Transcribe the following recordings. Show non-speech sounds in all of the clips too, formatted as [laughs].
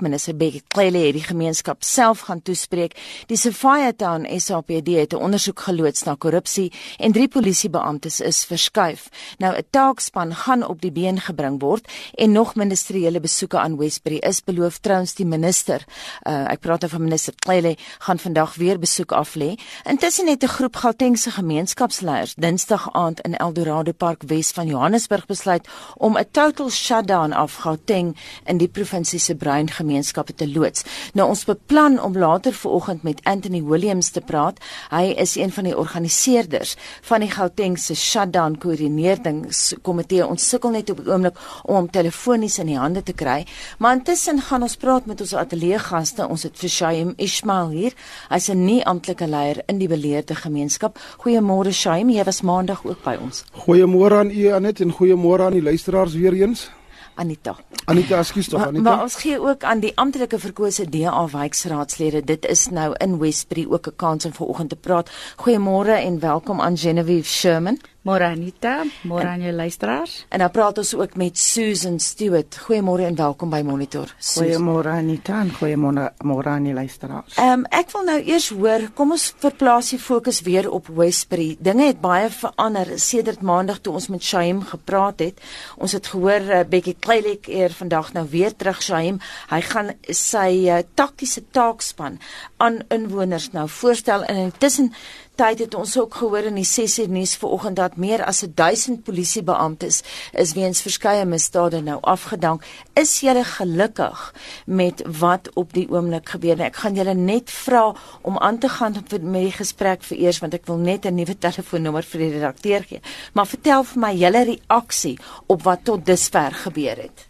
Minister Bekkie Cele het die gemeenskap self gaan toespreek. Die Sophia Town SAPD het 'n ondersoek geloods na korrupsie en drie polisiebeamptes is verskuif. Nou 'n taakspan gaan op die been gebring word en nog ministeriële besoeke aan Westbury is beloof trouens die minister. Uh, ek praat nou van minister Cele gaan vandag weer besoek aflê. Intussen het 'n groep Gautengse gemeenskapsleiers Dinsdag aand in Eldorado Park Wes van Johannesburg besluit om 'n total shutdown af Gauteng in die provinsie se bruin gemeenskappe te loods. Nou ons beplan om later vanoggend met Anthony Williams te praat. Hy is een van die organiseerders van die Gauteng se shutdown koördineringskomitee. Ons sukkel net op die oomblik om hom telefonies in die hande te kry, maar intussen gaan ons praat met ons ateljee gaste. Ons het Shaim Ismail hier. Hy's 'n nie amptelike leier in die beleerde gemeenskap. Goeiemôre Shaim, jy was maandag ook by ons. Goeiemôre aan u Anet en goeiemôre aan die luisteraars weer eens. Anita. Anita, ekskuus tog Anita. Maar, maar ons gee ook aan die amptelike verkose DA wijkraadslede. Dit is nou in Westbury ook 'n kans om vanoggend te praat. Goeiemôre en welkom aan Genevieve Sherman. Môre Anita, môre aan jou luisteraars. En dan praat ons ook met Susan Stewart. Goeiemôre en welkom by Monitor. Goeiemôre Anita en goeiemôre môre aan die luisteraars. Ehm um, ek wil nou eers hoor, kom ons verplaas die fokus weer op Westbury. Dinge het baie verander sedert Maandag toe ons met Shaim gepraat het. Ons het gehoor uh, Bekkie Kleilek eer vandag nou weer terug Shaim. Hy gaan sy uh, taktiese taakspan aan inwoners nou voorstel en intussen tyd het ons ook gehoor in die 6 uur nuus vanoggend dat meer as 1000 polisiebeamptes is weens verskeie misdade nou afgedank. Is julle gelukkig met wat op die oomblik gebeur? Ek gaan julle net vra om aan te gaan met die gesprek vir eers want ek wil net 'n nuwe telefoonnommer vir die redakteur gee. Maar vertel vir my julle reaksie op wat tot dusver gebeur het.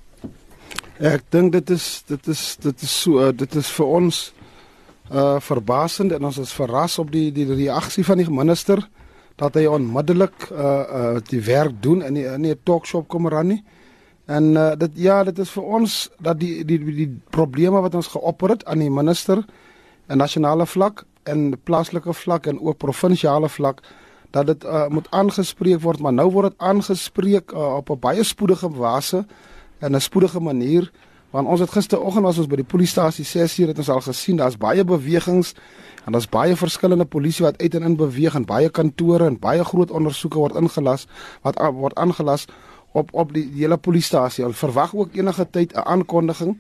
Ek dink dit is dit is dit is so dit is vir ons uh verbasend en ons is verras op die die reaksie van die minister dat hy onmiddellik uh uh die werk doen in die in die talkshop kom ran nie. En uh dit ja, dit is vir ons dat die die die, die probleme wat ons geopper het aan die minister en nasionale vlak en plaaslike vlak en ook provinsiale vlak dat dit uh moet aangespreek word, maar nou word dit aangespreek uh, op 'n baie spoedige wyse en 'n spoedige manier Want ons het gisteroggend as ons by die polisiestasie 6uur het ons al gesien daar's baie bewegings en daar's baie verskillende polisie wat uit en in beweeg en baie kantore en baie groot ondersoeke word ingelas wat word aangelas op op die, die hele polisiestasie. Ons verwag ook enige tyd 'n aankondiging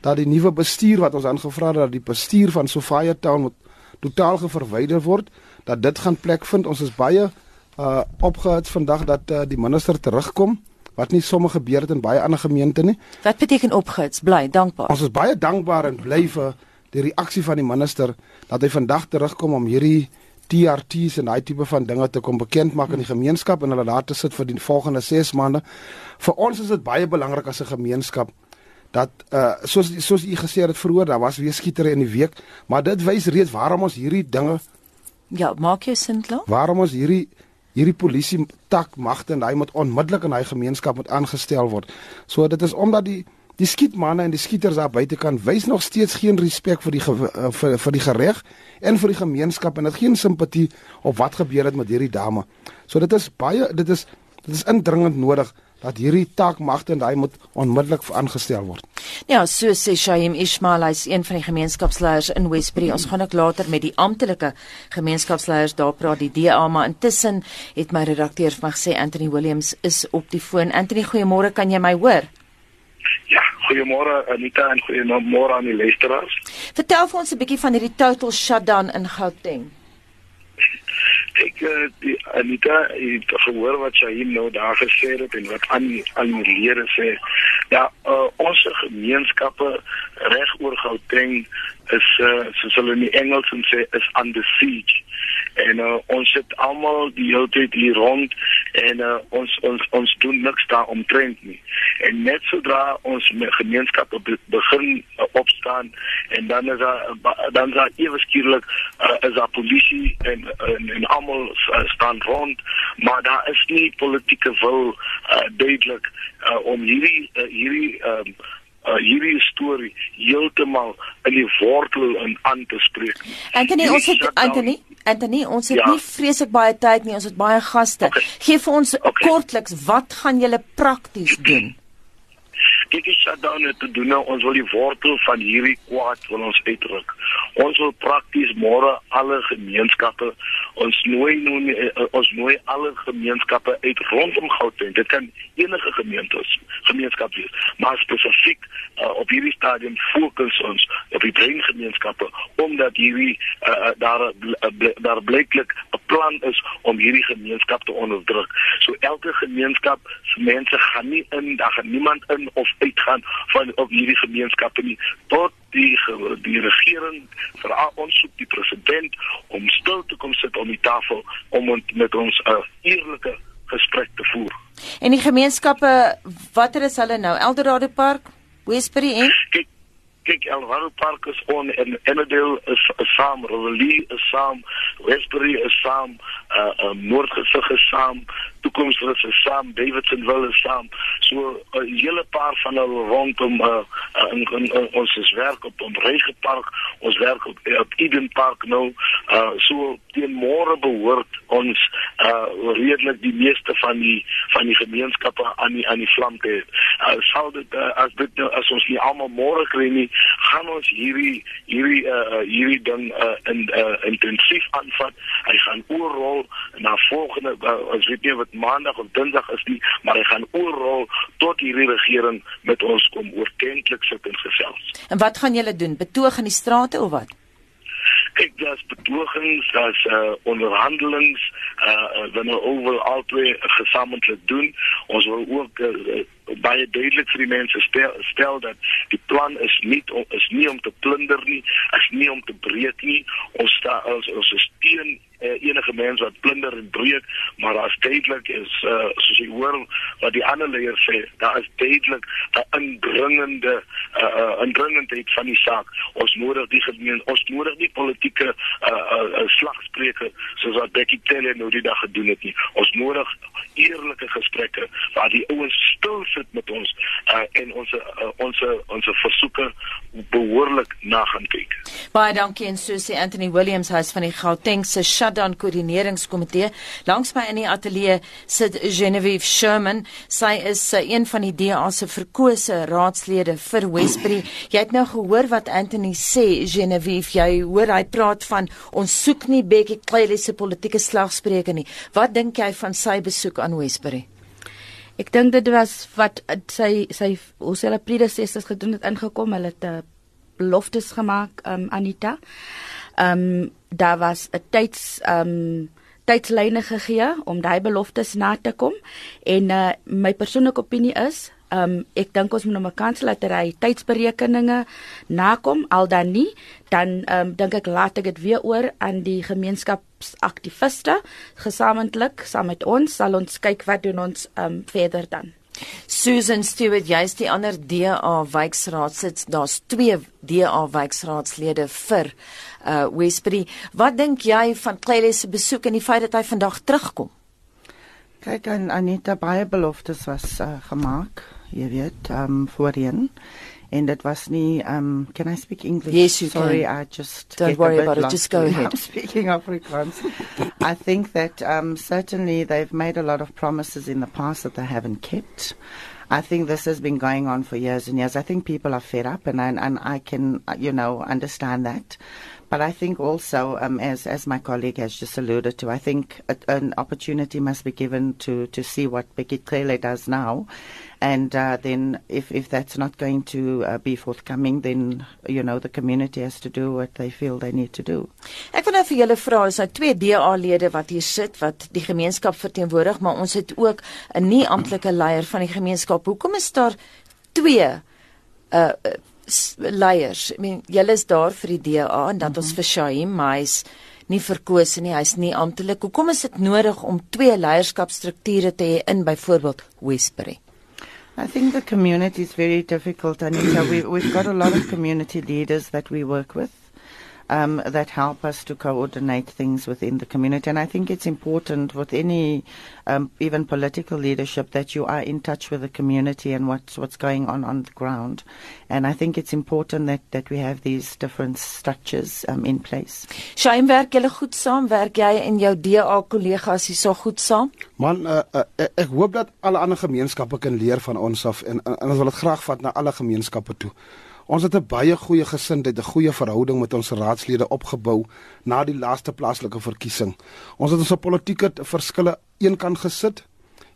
dat die nuwe bestuur wat ons aangevra het dat die bestuur van Sophia Town moet totaal geverwyder word, dat dit gaan plek vind. Ons is baie uh opgehits vandag dat uh, die minister terugkom wat nie sommer gebeur het in baie ander gemeente nie. Wat beteken opgehits? Bly dankbaar. Ons is baie dankbaar en bly vir die reaksie van die minister dat hy vandag terugkom om hierdie TRT's en daai tipe van dinge te kom bekend maak in die gemeenskap en hulle daar te sit vir die volgende 6 maande. Vir ons is dit baie belangrik as 'n gemeenskap dat uh soos soos u gesê het vroeër daar was weer skietery in die week, maar dit wys reeds waarom ons hierdie dinge Ja, maak jy sin, Kla? Waarom ons hierdie hierdie polisie tak magte en hy moet onmiddellik in hy gemeenskap moet aangestel word. So dit is omdat die die skietmanne en die skieters daar buite kan wys nog steeds geen respek vir die eh, vir, vir die gereg en vir die gemeenskap en dit geen simpatie op wat gebeur het met hierdie dame. So dit is baie dit is dit is indringend nodig dat hierdie taakmagte en hy moet onmiddellik aangestel word. Ja, so sê Shaim Ismail, hy's een van die gemeenskapsleiers in Westbury. Ons gaan ook later met die amptelike gemeenskapsleiers daar praat, die DA, maar intussen het my redakteur vir my gesê Anthony Williams is op die foon. Anthony, goeiemôre, kan jy my hoor? Ja, goeiemôre Anita en goeiemôre aan die luisteraars. Vertel vir ons 'n bietjie van hierdie total shutdown in Gauteng [laughs] ek uh, die Anita het gehoor wat sy nou daar gesê het en wat aan aan die lede sê. Ja, uh, ons gemeenskappe reg oor Gauteng is uh, soos hulle in die Engels sê is under siege en uh, ons sit almal die hele tyd hier rond en uh, ons ons ons doen niks daar omtrent nie. En net sodra ons gemeenskappe be begin uh, opstaan en dan is daar uh, dan is daar ewe skielik uh, is daar polisie en en, en almal uh, staan rond maar daar is nie politieke wil uh, duidelik uh, om hierdie uh, hierdie um, uh, hierdie storie heeltemal in die wortel in aan te spreek. Anthony, ons het Anthony, Anthony, ons het ja. nie vreeslik baie tyd nie, ons het baie gaste. Okay. Geef vir ons okay. kortliks, wat gaan julle prakties doen? Kyk, die shutdown het te doen nou ons wil die wortel van hierdie kwaad wil ons uitdruk. Ons wil prakties môre alle gemeenskappe ons nooi nou ons nooi alle gemeenskappe uit rondom Gauteng. Dit kan enige gemeentes gemeenskap wees, maar spesifiek uh, op hierdie stadium fokus ons op die brein gemeenskappe omdat hierdie uh, daar uh, daar blyklik 'n plan is om hierdie gemeenskap te onderdruk. So elke gemeenskap se mense gaan nie in, daar gaan niemand in of uitgaan van op hierdie gemeenskappe nie tot die die regering vra ons soek die president om stil te kom sit om die tafel om met ons 'n uh, eerlike gesprek te voer. En die gemeenskappe, watter is hulle nou? Eldorado Park, Westbury en kyk kyk Eldorado Park is on en Ennedale is, is saam, Rowley is saam, Westbury is saam, uh, uh Noordgesig is saam, toekomsrus is saam, Davidsonville is saam. So 'n uh, hele paar van hulle rondom uh in, in, in ons is werk op op Regenpark, ons werk op op Eden Park nou. Uh so teen môre behoort ons uh redelik die meeste van die van die gemeenskappe aan die aan die vlam te hê. Uh, sal dit uh, as dit nou as ons nie almal môre kry nie, gaan ons hierdie hierdie uh hierdie ding uh in uh intensief aanvat. Hy gaan oorrol na volgende uh, as weet nie wat maandag of dinsdag is nie, maar hy gaan oorrol tot hierdie regering met ons kom oortentlik sit en gesels. En wat gaan julle doen? Betoog in die strate of wat? Kyk, daar's betogings, daar's uh, onderhandelings, uh wanneer oor albei gesamentlik doen. Ons wil ook uh, baie duidelik vir die mense stel, stel dat die plan is nie is nie om te plunder nie, is nie om te breek nie. Ons sta ons ons is teen uh, enige mens wat plunder en breek, maar as duidelik is uh, soos jy hoor wat die ander leiers sê, daar is duidelik 'n indringende uh, uh, indringendheid van die saak. Ons nodig die gemeen, ons nodig nie politieke uh, uh, uh, slagspreuke soos wat Becky Cele nou die dag gedoen het nie. Ons nodig eerlike gesprekke waar die ouens stil sit met ons uh, en ons uh, ons ons versoeke behoorlik na gaan kyk. Baie dankie en so sê Anthony Williams huis van die Gauteng se shutdown koördineringskomitee. Langs my in die ateljee sit Genevieve Sherman. Sy is uh, een van die DA se verkose raadslede vir Westbury. Jy het nou gehoor wat Anthony sê Genevieve. Jy hoor hy praat van ons soek nie Becky Cleary se politieke slagspreuke nie. Wat dink jy van sy besoek aan Westbury? Ek dink dit was wat sy sy hoe sy hulle predecessors gedoen het ingekom. Hulle het uh, beloftes gemaak um Anita. Um daar was 'n tyds um tydslyne gegee om daai beloftes na te kom en uh, my persoonlike opinie is um ek dink ons moet nou 'n kans laat hy tydsberekeninge nakom al dan nie dan um dink ek laat ek dit weer oor aan die gemeenskapsaktiviste gesamentlik saam met ons sal ons kyk wat doen ons um verder dan Susan Stewart, jy's die ander DA wijkraad sit. Daar's twee DA wijkraadslede vir uh Westbury. Wat dink jy van Clele se besoek en die feit dat hy vandag terugkom? Kyk aan Anita baie beloftes was uh, gemaak, jy weet, um voorheen. And it was nie um can I speak English? Yes, you Sorry, can. I just Don't worry about it. Just go ahead. I'm [laughs] speaking Afrikaans. I think that um certainly they've made a lot of promises in the past that they haven't kept. I think this has been going on for years and years. I think people are fed up, and I, and I can, you know, understand that. But I think also, um, as as my colleague has just alluded to, I think a, an opportunity must be given to to see what Becky Clele does now, and uh, then if if that's not going to uh, be forthcoming, then you know the community has to do what they feel they need to do. Ek wil nou vir julle vra, is daar twee DA-lede wat hier sit wat die gemeenskap verteenwoordig, maar ons het ook 'n nie amptelike leier van die gemeenskap. Hoekom is daar twee uh leiers. I mean, julle is daar vir die DA en dan mm -hmm. ons vir Shaim, maar hy's nie verkose nie, hy's nie amptelik. Hoekom is dit nodig om twee leierskapstrukture te hê in byvoorbeeld Westbury? I think the community is very difficult, Anita. we, we've got a lot of community leaders that we work with. Um, that help us to coordinate things within the community. And I think it's important with any, um, even political leadership, that you are in touch with the community and what's what's going on on the ground. And I think it's important that that we have these different structures um, in place. Shaim werk julle goed saam? Werk jy en jou DA kollegas hier so goed saam? Man, uh, uh, ek hoop dat alle ander gemeenskappe kan leer van ons af en, en, en ons wil dit graag vat na alle gemeenskappe toe. Ons het 'n baie goeie gesindheid, 'n goeie verhouding met ons raadslede opgebou na die laaste plaaslike verkiesing. Ons het ons politieke verskille eenkant gesit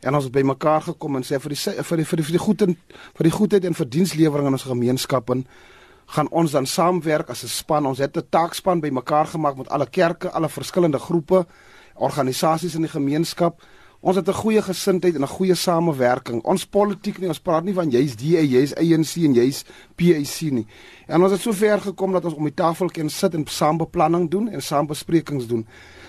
en ons het bymekaar gekom en sê vir die vir die vir die, vir die goedheid vir die goedheid en verdienstlewering in ons gemeenskap en gaan ons dan saamwerk as 'n span. Ons het 'n taakspan bymekaar gemaak met alle kerke, alle verskillende groepe, organisasies in die gemeenskap Ons het 'n goeie gesindheid en 'n goeie samewerking. Ons politiek nie, ons praat nie van jy's DA, jy's ANC en jy's PAC nie. En ons het so ver gekom dat ons om die tafel kan sit en saambeplanning doen en saambesprekings doen.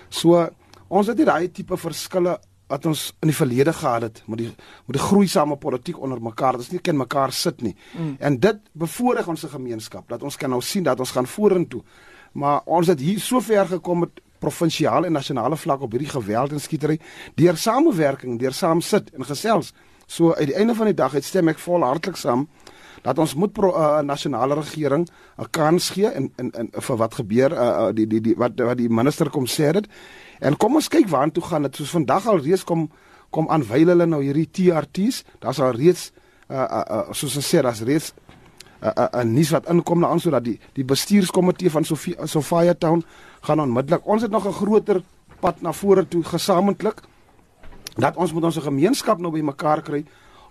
So ons het nie daai tipe verskille wat ons in die verlede gehad het met die met die groeisame politiek onder mekaar. Dit is nie ken mekaar sit nie. Mm. En dit bevoordeel ons gemeenskap dat ons kan nou sien dat ons gaan vorentoe. Maar ons het hier so ver gekom met provinsiale en nasionale vlak op hierdie geweld en skietery deur samewerking, deur saam sit en gesels. So uit die einde van die dag het stem ek vol hartlik saam dat ons moet 'n uh, eh, nasionale regering 'n kans gee en in in vir wat gebeur uh, die die die wat wat die minister kom sê dit. En kom ons kyk waartoe gaan dit. Soos vandag al reeds kom kom aanwyl hulle nou hierdie TRT's. Daar's al reeds uh, uh, uh, soos ons sê, daar's reeds 'n uh, 'n uh, nuus wat inkom na aan sodat die die bestuurskomitee van Sofia Sofia Town gaan onmiddellik. Ons het nog 'n groter pad na vore toe gesamentlik dat ons met ons gemeenskap nou by mekaar kry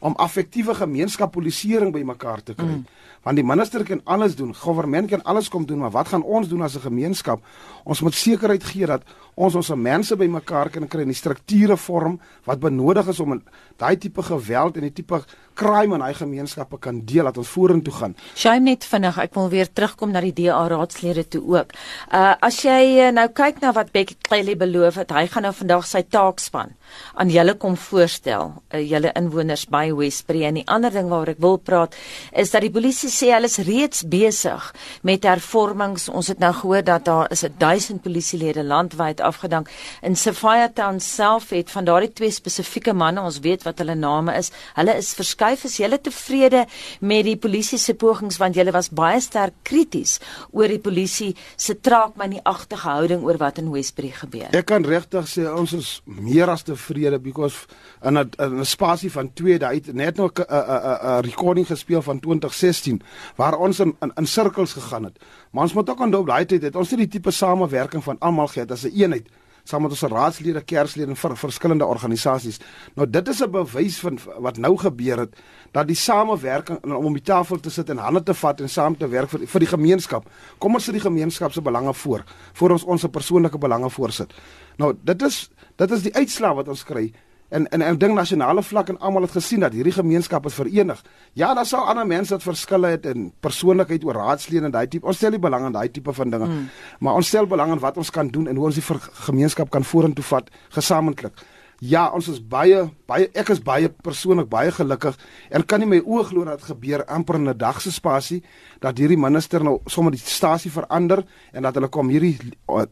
om affektiewe gemeenskapspolisering by mekaar te kry. Mm. Want die minister kan alles doen, government kan alles kom doen, maar wat gaan ons doen as 'n gemeenskap? Ons moet sekerheid gee dat ons ons mense by mekaar kan kry in die strukture vorm wat benodig is om daai tipe geweld en die tipe crime in hy gemeenskappe kan deel dat ons vorentoe gaan. Shame net vinnig, ek wil weer terugkom na die DA raadslede toe ook. Uh as jy uh, nou kyk na wat Becky Clearly beloof het, hy gaan nou vandag sy taakspan aan julle kom voorstel, uh, julle inwoners by Westbury en die ander ding waaroor ek wil praat is dat die polisie sê hulle is reeds besig met hervormings. Ons het nou gehoor dat daar is 1000 polisielede landwyd afgedank. In Sophia Town self het van daardie twee spesifieke manne, ons weet wat hulle name is, hulle is verskuif. Is julle tevrede met die polisie se pogings want julle was baie sterk krities oor die polisie se traag maar nie agtige houding oor wat in Westbury gebeur. Ek kan regtig sê ons is meer as tevrede because in 'n 'n spasie van 2 dae net nog 'n 'n 'n recording gespeel van 2016 waar ons in in, in sirkels gegaan het. Maar ons moet ook onthou daai tyd het ons nie die tipe samewerking van almal gehad as 'n een eenheid saam met ons raadslede, kerslede en vir verskillende organisasies. Nou dit is 'n bewys van wat nou gebeur het dat die samewerking om om die tafel te sit en hande te vat en saam te werk vir vir die gemeenskap. Kom ons sit die gemeenskap se belange voor voor ons ons persoonlike belange voorsit. Nou dit is dit is die uitslaa wat ons kry En en ek dink nasionale vlak en almal het gesien dat hierdie gemeenskap is verenig. Ja, daar sal ander mense wat verskille het in persoonlikheid oor raadslede en daai tipe. Ons stel nie belang aan daai tipe van dinge. Mm. Maar ons stel belang aan wat ons kan doen en hoe ons die gemeenskap kan vorentoe vat gesamentlik. Ja, ons is baie baie ek is baie persoonlik baie gelukkig en kan nie my oë glo dat dit gebeur amper in 'n dag se spasie dat hierdie minister nou sommer die stasie verander en dat hulle kom hierdie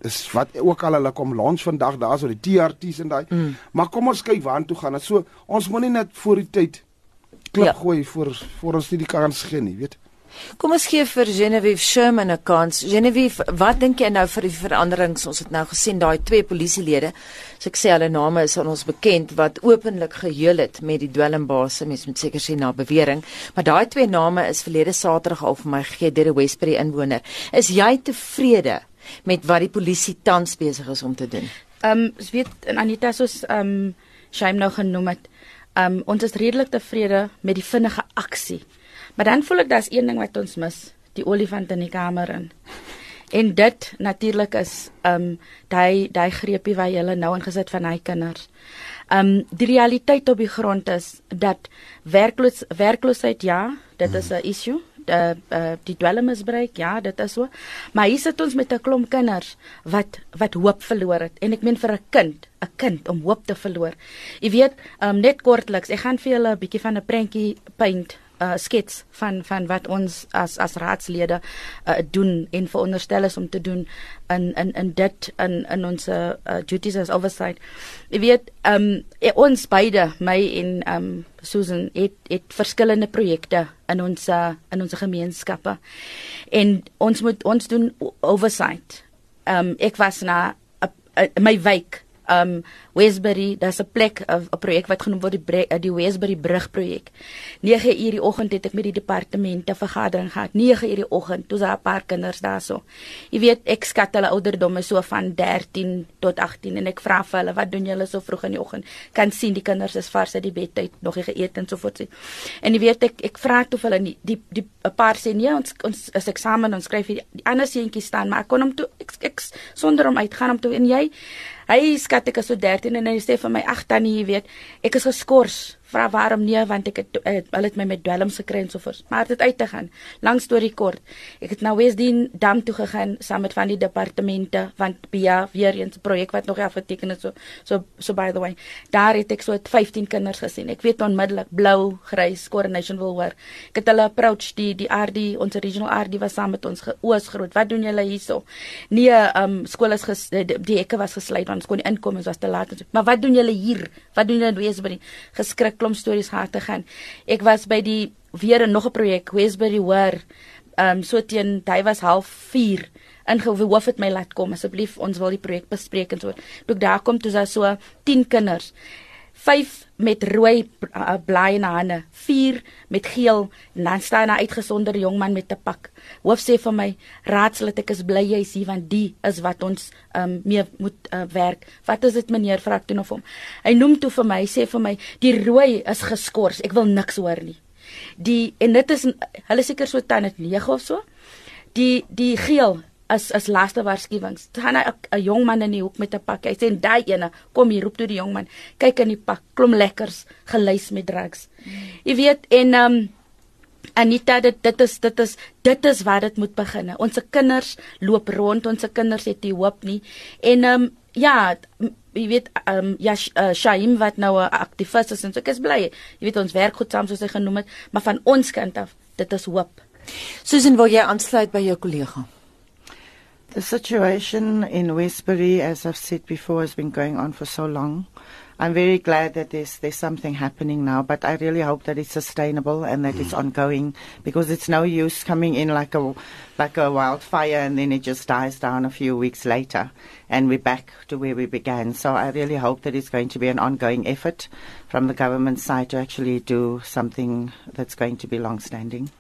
is wat ook al hulle kom launch vandag daar so die TRT's en daai. Mm. Maar kom ons kyk waartoe gaan dit. So ons moenie net voor die tyd klip ja. gooi voor voor ons nie die kans gee nie, weet jy. Kom ons gee vir Genevieve Sherman 'n kans. Genevieve, wat dink jy nou vir die veranderings? Ons het nou gesien daai twee polisielede, so ek sê hulle name is aan ons bekend wat openlik geheul het met die dwelmbase, mens moet seker sien na bewering, maar daai twee name is verlede Saterdag al vir my gegee deur 'n Westbury inwoner. Is jy tevrede met wat die polisie tans besig is om te doen? Ehm, um, ek weet en Anita soos ehm um, Shaim nou genoem het, ehm um, ons is redelik tevrede met die vinnige aksie Maar dan voel ek daar's een ding wat ons mis, die olifant in die kamer in. En dit natuurlik is ehm um, daai daai greepie wat jy hulle nou ingesit van hy kinders. Ehm um, die realiteit op die grond is dat werkloos werkloosheid ja, dit is 'n issue uh, uh, die dwelmmisbruik, ja, dit is so. Maar hier sit ons met 'n klomp kinders wat wat hoop verloor het en ek meen vir 'n kind, 'n kind om hoop te verloor. Jy weet, um, net kortliks, ek gaan vir julle 'n bietjie van 'n prentjie paint uh, skets van van wat ons as as raadslede uh, doen en veronderstel is om te doen in in in dit in in ons uh, duties as oversight. Jy weet, um, ons beide, my en um, Susan het het verskillende projekte in ons uh, in ons gemeenskappe. En ons moet ons doen oversight. Um, ek was na uh, uh, my wijk um Westbury, daar's 'n plek 'n projek wat genoem word die die Westbury brug projek. 9 uur die oggend het ek met die departemente vergadering gehad. 9 uur die oggend, toe's daar 'n paar kinders daarso. Jy weet, ek skat hulle ouderdomme so van 13 tot 18 en ek vra vir hulle, "Wat doen julle so vroeg in die oggend?" Kan sien die kinders is vars uit die bed uit, nog nie geëet en so voort sê. En jy weet ek ek vra toe vir hulle die die, die 'n paar sê nee, ons ons is eksamen, ons skryf hier. Die ander seentjies staan, maar ek kon hom toe ek, ek sonder om uitgaan om toe en jy Hy skat ek is so 13 en hy sê vir my ag tannie, jy weet, ek is geskort vra waarom nie want ek het hulle het, my met dwelms gekry en so voort maar dit uit te gaan. Lank storie kort. Ek het nou Wesdien dam toe gegaan saam met van die departemente want Bia weer eens projek wat nog afgeteken het so so so by the way. Daar het ek so 15 kinders gesien. Ek weet onmiddellik blou grys coronation wil hoor. Ek het hulle approach die die RD ons regional RD was saam met ons oos groot. Wat doen julle hierso? Nee um skool is ges, die, die hekke was gesluit want ons kon nie inkom ons was te laat maar wat doen julle hier? Wat doen julle in Wesbury geskrik klomp stories gehad te gaan. Ek was by die weer nog 'n projek Westbury hoor. Ehm um, so teen hy was half 4 ingehoof het my laat kom asseblief ons wil die projek bespreek en so. Toe ek daar kom toe is so 10 kinders. 5 met rooi uh, blaai in hande, 4 met geel en dan staan 'n uitgesonderde jong man met 'n pak. Hoof sê vir my, "Raadsel, ek is bly jy's hier want die is wat ons um, mee moet uh, werk." Wat is dit meneer vra ek toe of hom. Hy noem toe vir my, hy sê vir my, "Die rooi is geskort. Ek wil niks hoor nie." Die en dit is hulle seker so tan dit 9 of so. Die die geel as as laaste waarskuwings. Dan 'n jong man in die hoek met 'n pak. Hy sê daai ene, kom hier roep toe die jong man. Kyk in die pak, klom lekkers gelys met drugs. Mm. Jy weet en ehm um, Anita dit dit is dit is dit is waar dit moet begin. Ons kinders loop rond, ons kinders het nie hoop nie. En ehm um, ja, jy weet ehm um, ja uh, Shaim wat nou 'n aktivis is en so ek is bly. Jy weet ons werk goed saam soos hy genoem het, maar van ons kant af, dit is hoop. Susan, wil jy aansluit by jou kollega? The situation in Westbury, as I've said before, has been going on for so long. I'm very glad that there's there's something happening now, but I really hope that it's sustainable and that it's mm. ongoing because it's no use coming in like a like a wildfire and then it just dies down a few weeks later and we're back to where we began. So I really hope that it's going to be an ongoing effort from the government side to actually do something that's going to be long standing.